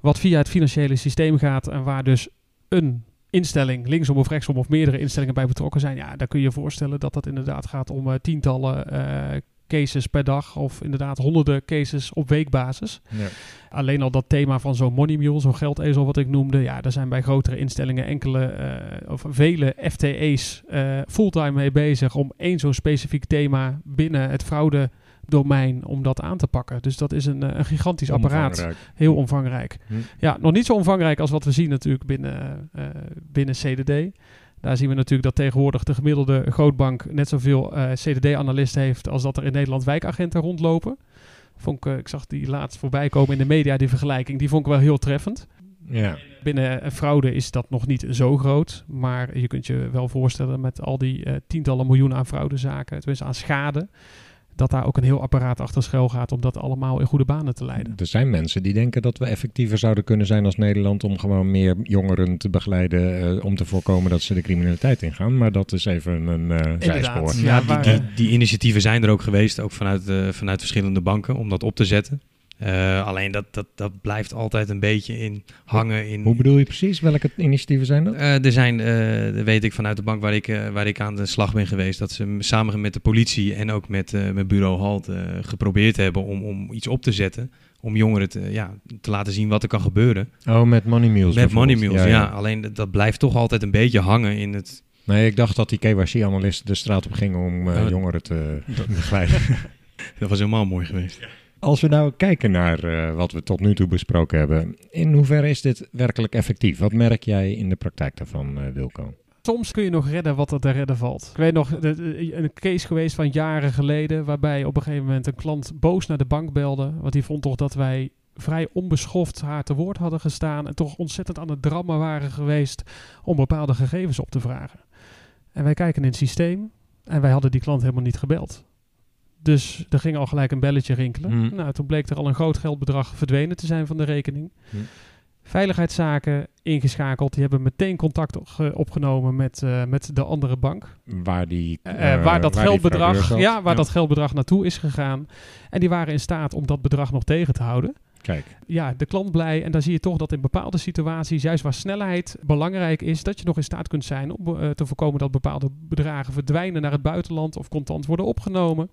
Wat via het financiële systeem gaat en waar dus een instelling, linksom of rechtsom of meerdere instellingen bij betrokken zijn, ja, dan kun je je voorstellen dat dat inderdaad gaat om eh, tientallen eh, cases per dag of inderdaad honderden cases op weekbasis. Ja. Alleen al dat thema van zo'n money mule, zo'n geldezel wat ik noemde. Ja, daar zijn bij grotere instellingen enkele eh, of vele FTE's eh, fulltime mee bezig om één zo'n specifiek thema binnen het fraude domein om dat aan te pakken. Dus dat is een, eh, een gigantisch apparaat. Omvangrijk. Heel omvangrijk. Hm. Ja, nog niet zo omvangrijk als wat we zien natuurlijk binnen, binnen CDD. Daar zien we natuurlijk dat tegenwoordig de gemiddelde grootbank net zoveel eh, CDD-analisten heeft als dat er in Nederland wijkagenten rondlopen. Vond ik, eh, ik zag die laatst voorbij komen in de media, die vergelijking. Die vond ik wel heel treffend. Ja. Binnen eh, fraude is dat nog niet zo groot. Maar je kunt je wel voorstellen met al die tientallen miljoenen aan fraudezaken, tenminste aan schade, dat daar ook een heel apparaat achter schuil gaat om dat allemaal in goede banen te leiden. Er zijn mensen die denken dat we effectiever zouden kunnen zijn als Nederland om gewoon meer jongeren te begeleiden eh, om te voorkomen dat ze de criminaliteit ingaan. Maar dat is even een eh zijspoor. Ja, die, die, die initiatieven zijn er ook geweest, ook vanuit, eh, vanuit verschillende banken, om dat op te zetten. Eh, alleen dat, dat, dat blijft altijd een beetje in hangen. In, Hoe bedoel je precies? Welke initiatieven zijn dat? Eh, er zijn, eh, dat weet ik vanuit de bank waar ik, eh, waar ik aan de slag ben geweest, dat ze samen met de politie en ook met, eh, met bureau Halt eh, geprobeerd hebben om, om iets op te zetten. Om jongeren te, ja, te laten zien wat er kan gebeuren. Oh, met Money Mules. met money mules, ja, Alleen dat, dat blijft toch altijd een beetje hangen in het... Nee, ik dacht dat die KYC-analisten de straat op gingen om eh, Oh. jongeren te begeleiden. Dat was helemaal mooi geweest. Als we nou kijken naar eh, wat we tot nu toe besproken hebben, in hoeverre is dit werkelijk effectief? Wat merk jij in de praktijk daarvan, eh, Wilco? Soms kun je nog redden wat er te redden valt. Ik weet nog een case geweest van jaren geleden, waarbij op een gegeven moment een klant boos naar de bank belde. Want die vond toch dat wij vrij onbeschoft haar te woord hadden gestaan en toch ontzettend aan het drammen waren geweest om bepaalde gegevens op te vragen. En wij kijken in het systeem en wij hadden die klant helemaal niet gebeld. Dus er ging al gelijk een belletje rinkelen. Hmm. Nou, toen bleek er al een groot geldbedrag verdwenen te zijn van de rekening. Hmm. Veiligheidszaken ingeschakeld. Die hebben meteen contact ge- opgenomen met, eh, met de andere bank. Waar, die, Eh, eh, waar dat geldbedrag, ja, waar dat geldbedrag naartoe is gegaan. En die waren in staat om dat bedrag nog tegen te houden. Kijk, Ja, de klant blij. En dan zie je toch dat in bepaalde situaties, juist waar snelheid belangrijk is, dat je nog in staat kunt zijn om eh, te voorkomen dat bepaalde bedragen verdwijnen naar het buitenland of contant worden opgenomen.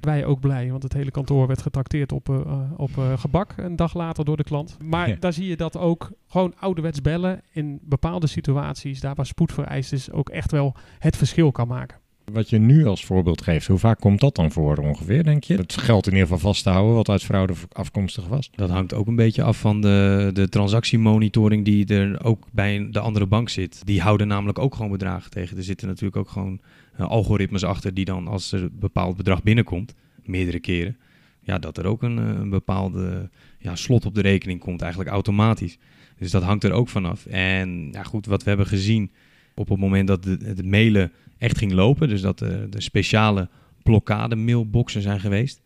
Wij ook blij, want het hele kantoor werd getrakteerd op, eh, eh, op gebak een dag later door de klant. Maar Ja. daar zie je dat ook gewoon ouderwets bellen in bepaalde situaties, daar waar spoed vereist is, ook echt wel het verschil kan maken. Wat je nu als voorbeeld geeft, hoe vaak komt dat dan voor ongeveer, denk je? Het geld in ieder geval vast te houden wat uit fraude afkomstig was. Dat hangt ook een beetje af van de, de transactiemonitoring die er ook bij de andere bank zit. Die houden namelijk ook gewoon bedragen tegen. Er zitten natuurlijk ook gewoon eh, algoritmes achter die dan als er een bepaald bedrag binnenkomt, meerdere keren, ja, dat er ook een, eh, een bepaalde ja, slot op de rekening komt, eigenlijk automatisch. Dus dat hangt er ook vanaf. En ja, goed, wat we hebben gezien op het moment dat de- het mailen echt ging lopen, dus dat er de speciale blokkade mailboxen zijn geweest,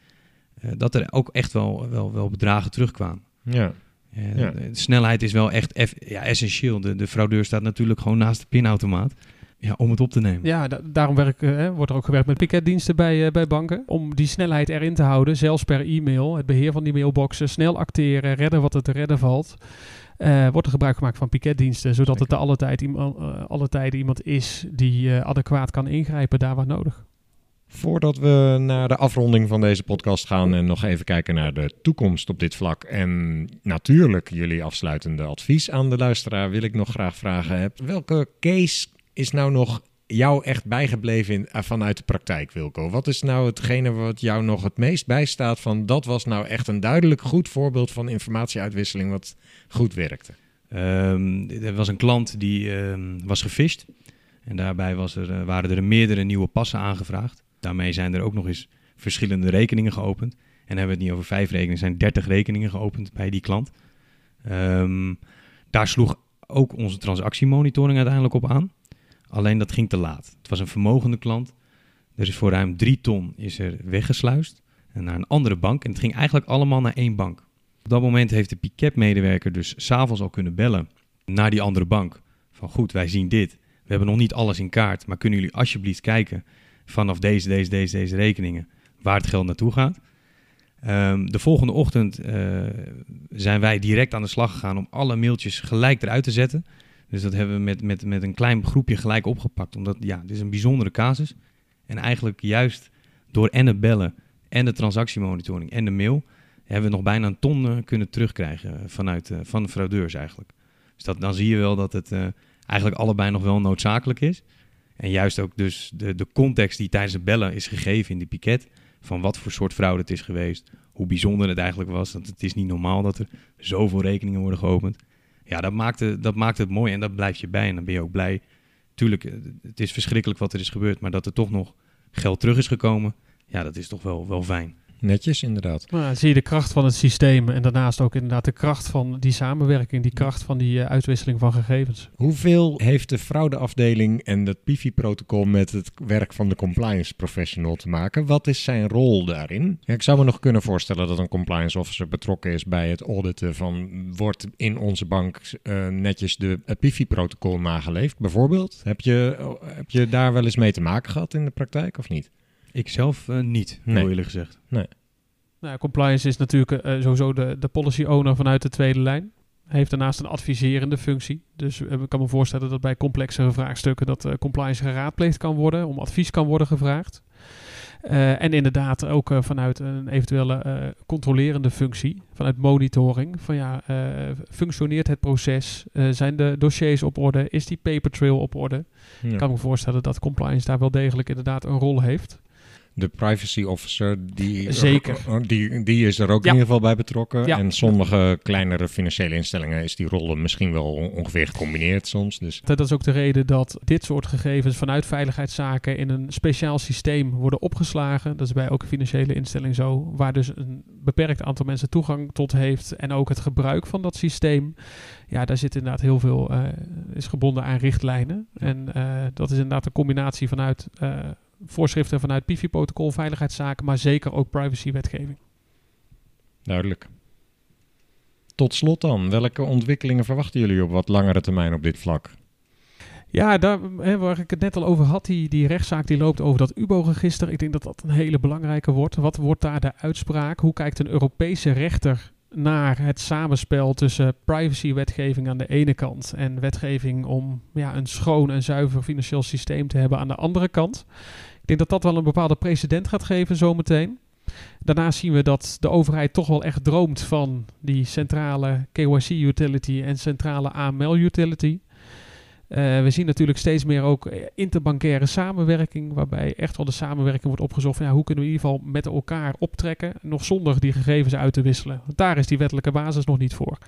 eh, dat er ook echt wel, wel, wel bedragen terugkwamen. Ja, En Ja. De snelheid is wel echt eff- ja, essentieel. De, de fraudeur staat natuurlijk gewoon naast de pinautomaat ja, om het op te nemen. Ja, da- daarom werk, eh, hè, wordt er ook gewerkt met piketdiensten bij, eh, bij banken. Om die snelheid erin te houden, zelfs per e-mail. Het beheer van die mailboxen, snel acteren, redden wat er te redden valt. Eh, wordt er gebruik gemaakt van piketdiensten, zodat het te alle, tijd iemand, eh, alle tijden iemand is die eh, adequaat kan ingrijpen daar waar nodig. Voordat we naar de afronding van deze podcast gaan en nog even kijken naar de toekomst op dit vlak en natuurlijk jullie afsluitende advies aan de luisteraar, wil ik nog graag vragen: heb- welke case is nou nog jou echt bijgebleven eh, vanuit de praktijk, Wilco? Wat is nou hetgene wat jou nog het meest bijstaat van dat was nou echt een duidelijk goed voorbeeld van informatieuitwisseling wat goed werkte? Ehm, er was een klant die ehm, was gefisht. En daarbij was er, eh, waren er meerdere nieuwe passen aangevraagd. Daarmee zijn er ook nog eens verschillende rekeningen geopend. En hebben we het niet over vijf rekeningen, zijn 30 rekeningen geopend bij die klant. Ehm, daar sloeg ook onze transactiemonitoring uiteindelijk op aan. Alleen dat ging te laat. Het was een vermogende klant. Is voor ruim drie ton is er weggesluist en naar een andere bank. En het ging eigenlijk allemaal naar één bank. Op dat moment heeft de Piquet-medewerker dus s'avonds al kunnen bellen naar die andere bank. Van goed, wij zien dit. We hebben nog niet alles in kaart, maar kunnen jullie alsjeblieft kijken vanaf deze, deze, deze, deze rekeningen waar het geld naartoe gaat. Ehm, de volgende ochtend eh, zijn wij direct aan de slag gegaan om alle mailtjes gelijk eruit te zetten. Dus dat hebben we met, met, met een klein groepje gelijk opgepakt. Omdat ja, dit is een bijzondere casus. En eigenlijk juist door en het bellen en de transactiemonitoring en de mail... hebben we nog bijna een ton eh, kunnen terugkrijgen vanuit eh, van de fraudeurs eigenlijk. Dus dat, dan zie je wel dat het eh, eigenlijk allebei nog wel noodzakelijk is. En juist ook dus de, de context die tijdens het bellen is gegeven in die piket... van wat voor soort fraude het is geweest, hoe bijzonder het eigenlijk was. Want het is niet normaal dat er zoveel rekeningen worden geopend. Ja, dat maakt, het, dat maakt het mooi en dat blijft je bij. En dan ben je ook blij. Tuurlijk, eh, het is verschrikkelijk wat er is gebeurd, maar dat er toch nog geld terug is gekomen... ja, dat is toch wel, wel fijn. Netjes, inderdaad. Maar dan zie je de kracht van het systeem en daarnaast ook inderdaad de kracht van die samenwerking, die kracht van die eh, uitwisseling van gegevens. Hoeveel heeft de fraudeafdeling en het PIFI-protocol met het werk van de compliance professional te maken? Wat is zijn rol daarin? Ja, ik zou me nog kunnen voorstellen dat een compliance officer betrokken is bij het auditen van wordt in onze bank eh, netjes de, het PIFI-protocol nageleefd, bijvoorbeeld? Heb je, heb je daar wel eens mee te maken gehad in de praktijk of niet? Ik zelf eh, niet, Nee. heel eerlijk gezegd. Nou, compliance is natuurlijk eh, sowieso de, de policy owner vanuit de tweede lijn. Heeft daarnaast een adviserende functie. Dus eh, ik kan me voorstellen dat bij complexere vraagstukken dat eh, compliance geraadpleegd kan worden, om advies kan worden gevraagd. Eh, en inderdaad ook eh, vanuit een eventuele eh, controlerende functie, vanuit monitoring. Van ja, eh, functioneert het proces? Eh, zijn de dossiers op orde? Is die paper trail op orde? Ja. Ik kan me voorstellen dat compliance daar wel degelijk inderdaad een rol heeft. De privacy officer, die, Zeker. die, die is er ook Ja. in ieder geval bij betrokken. Ja. En sommige kleinere financiële instellingen is die rol misschien wel on- ongeveer gecombineerd soms. Dus Dat is ook de reden dat dit soort gegevens vanuit veiligheidszaken in een speciaal systeem worden opgeslagen. Dat is bij elke financiële instelling zo, waar dus een beperkt aantal mensen toegang tot heeft en ook het gebruik van dat systeem. Ja, daar zit inderdaad heel veel, eh, is gebonden aan richtlijnen. En eh, dat is inderdaad een combinatie vanuit eh, voorschriften vanuit PIFI-protocol, veiligheidszaken, maar zeker ook privacywetgeving. Duidelijk. Tot slot dan, welke ontwikkelingen verwachten jullie op wat langere termijn op dit vlak? Ja, daar, hè, waar ik het net al over had, die, die rechtszaak die loopt over dat UBO-register. Ik denk dat dat een hele belangrijke wordt. Wat wordt daar de uitspraak? Hoe kijkt een Europese rechter naar het samenspel tussen privacywetgeving aan de ene kant en wetgeving om ja, een schoon en zuiver financieel systeem te hebben aan de andere kant? Ik denk dat dat wel een bepaalde precedent gaat geven zometeen. Daarnaast zien we dat de overheid toch wel echt droomt van die centrale KYC-utility en centrale AML-utility. Eh, we zien natuurlijk steeds meer ook eh, interbankaire samenwerking, waarbij echt wel de samenwerking wordt opgezocht van ja, hoe kunnen we in ieder geval met elkaar optrekken, nog zonder die gegevens uit te wisselen. Want daar is die wettelijke basis nog niet voor.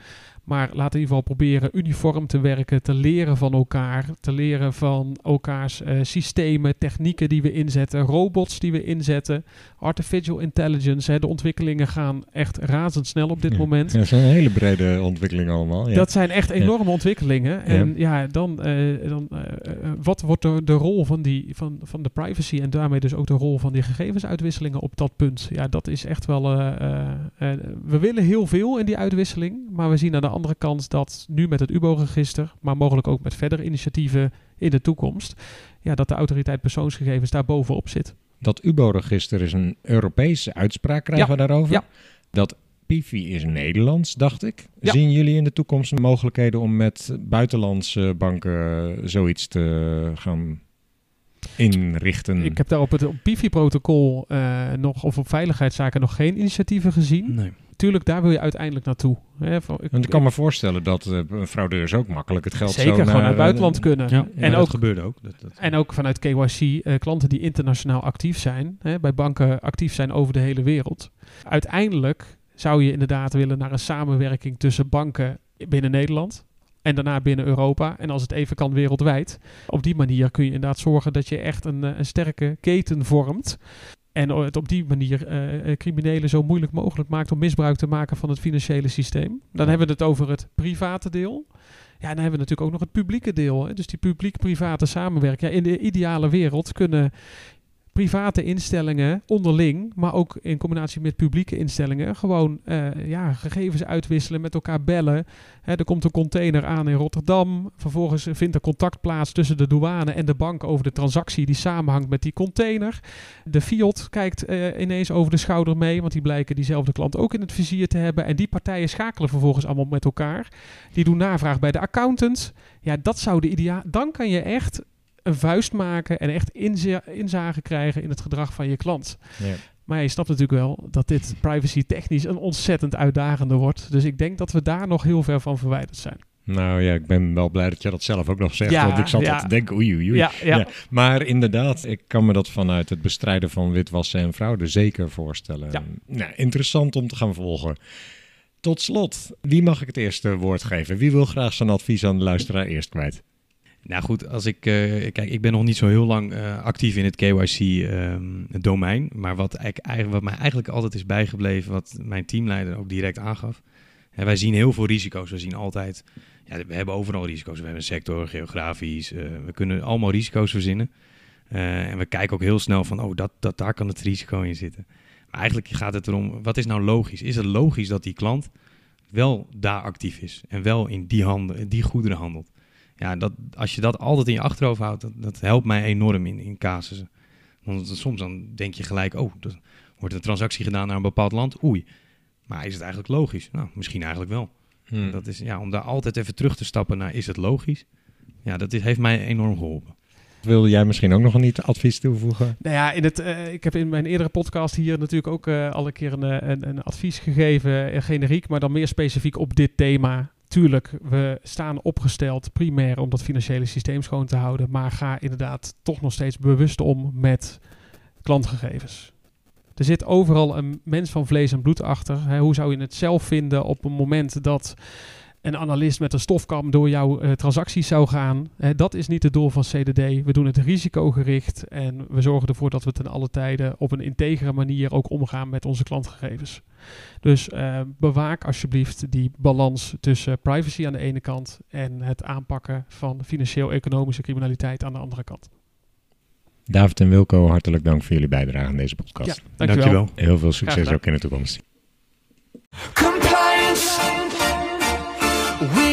Maar laten we in ieder geval proberen uniform te werken, te leren van elkaar, te leren van elkaars eh, systemen, technieken die we inzetten, robots die we inzetten, artificial intelligence. Hè, de ontwikkelingen gaan echt razendsnel op dit Ja. moment. Ja, dat een hele brede ontwikkeling allemaal. Ja. Dat zijn echt enorme ontwikkelingen. En ja, dan, eh, dan eh, wat wordt de, de rol van, die, van, van de privacy en daarmee dus ook de rol van die gegevensuitwisselingen op dat punt? Ja, dat is echt wel. we willen heel veel in die uitwisseling, maar we zien aan de andere kant dat nu met het UBO-register, maar mogelijk ook met verdere initiatieven in de toekomst, ja, dat de autoriteit persoonsgegevens daar bovenop zit. Dat UBO-register is een Europese uitspraak, krijgen Ja. we daarover. Ja. Dat PIFI is Nederlands, dacht ik. Ja. Zien jullie in de toekomst mogelijkheden om met buitenlandse banken zoiets te gaan inrichten? Ik heb daar op het PIFI-protocol eh, nog, of op veiligheidszaken nog geen initiatieven gezien. Nee. Tuurlijk, daar wil je uiteindelijk naartoe. Hè, van- Want ik kan me voorstellen dat eh, fraudeurs ook makkelijk het geld zeker zo gewoon naar, het eh, buitenland kunnen. Ja, en, dat ook, gebeurde ook. Dat, dat, en ook vanuit KYC, eh, klanten die internationaal actief zijn, hè, bij banken actief zijn over de hele wereld. Uiteindelijk zou je inderdaad willen naar een samenwerking tussen banken binnen Nederland. En daarna binnen Europa. En als het even kan, wereldwijd. Op die manier kun je inderdaad zorgen dat je echt een, een sterke keten vormt. En het op die manier eh, eh, criminelen zo moeilijk mogelijk maakt om misbruik te maken van het financiële systeem. Dan hebben we het over het private deel. Ja, en dan hebben we natuurlijk ook nog het publieke deel. Hè? Dus die publiek-private samenwerking. Ja, in de ideale wereld kunnen private instellingen onderling, maar ook in combinatie met publieke instellingen, gewoon eh, ja, gegevens uitwisselen, met elkaar bellen. Hè, er komt een container aan in Rotterdam. Vervolgens vindt er contact plaats tussen de douane en de bank over de transactie die samenhangt met die container. De Fiat kijkt eh, ineens over de schouder mee, want die blijken diezelfde klant ook in het vizier te hebben. En die partijen schakelen vervolgens allemaal met elkaar. Die doen navraag bij de accountant. Ja, dat zou de ideaal. Dan kan je echt een vuist maken en echt inza inzage krijgen in het gedrag van je klant. Ja. Maar ja, je snapt natuurlijk wel dat dit privacy technisch een ontzettend uitdagende wordt. Dus ik denk dat we daar nog heel ver van verwijderd zijn. Nou ja, ik ben wel blij dat je dat zelf ook nog zegt. Ja, want ik zat ja. al te denken, oei oei oei. Ja. Maar inderdaad, ik kan me dat vanuit het bestrijden van witwassen en fraude zeker voorstellen. Ja. Nou, interessant om te gaan volgen. Tot slot, wie mag ik het eerste woord geven? Wie wil graag zijn advies aan de luisteraar eerst kwijt? Nou goed, als ik, eh, kijk, ik ben nog niet zo heel lang eh, actief in het KYC-domein. maar wat, eigenlijk, wat mij eigenlijk altijd is bijgebleven, wat mijn teamleider ook direct aangaf. Hè, wij zien heel veel risico's. We zien altijd, ja, we hebben overal risico's. We hebben een sector, geografisch. eh, we kunnen allemaal risico's verzinnen. En we kijken ook heel snel van, oh, dat, dat, daar kan het risico in zitten. Maar eigenlijk gaat het erom, wat is nou logisch? Is het logisch dat die klant wel daar actief is en wel in die, handen, die goederen handelt? Ja, dat, als je dat altijd in je achterhoofd houdt, dat, dat helpt mij enorm in, in casussen. Want soms dan denk je gelijk, oh, er wordt een transactie gedaan naar een bepaald land. Oei. Maar is het eigenlijk logisch? Nou, misschien eigenlijk wel. Hm. Dat is, ja, om daar altijd even terug te stappen naar, is het logisch? Ja, dat is, heeft mij enorm geholpen. Wilde jij misschien ook nog een niet advies toevoegen? Nou ja, in het, eh, ik heb in mijn eerdere podcast hier natuurlijk ook eh, al een keer een, eh, een, een advies gegeven, generiek, maar dan meer specifiek op dit thema. Tuurlijk, we staan opgesteld primair om dat financiële systeem schoon te houden, maar ga inderdaad toch nog steeds bewust om met klantgegevens. Er zit overal een mens van vlees en bloed achter. Hè, hoe zou je het zelf vinden op een moment dat een analist met een stofkam door jouw eh, transacties zou gaan? Hè, dat is niet het doel van CDD. We doen het risicogericht en we zorgen ervoor dat we ten alle tijde op een integere manier ook omgaan met onze klantgegevens. Dus eh, bewaak alsjeblieft die balans tussen privacy aan de ene kant en het aanpakken van financieel-economische criminaliteit aan de andere kant. David en Wilco, hartelijk dank voor jullie bijdrage aan deze podcast. dankjewel. Heel veel succes ook in de toekomst. Compliance.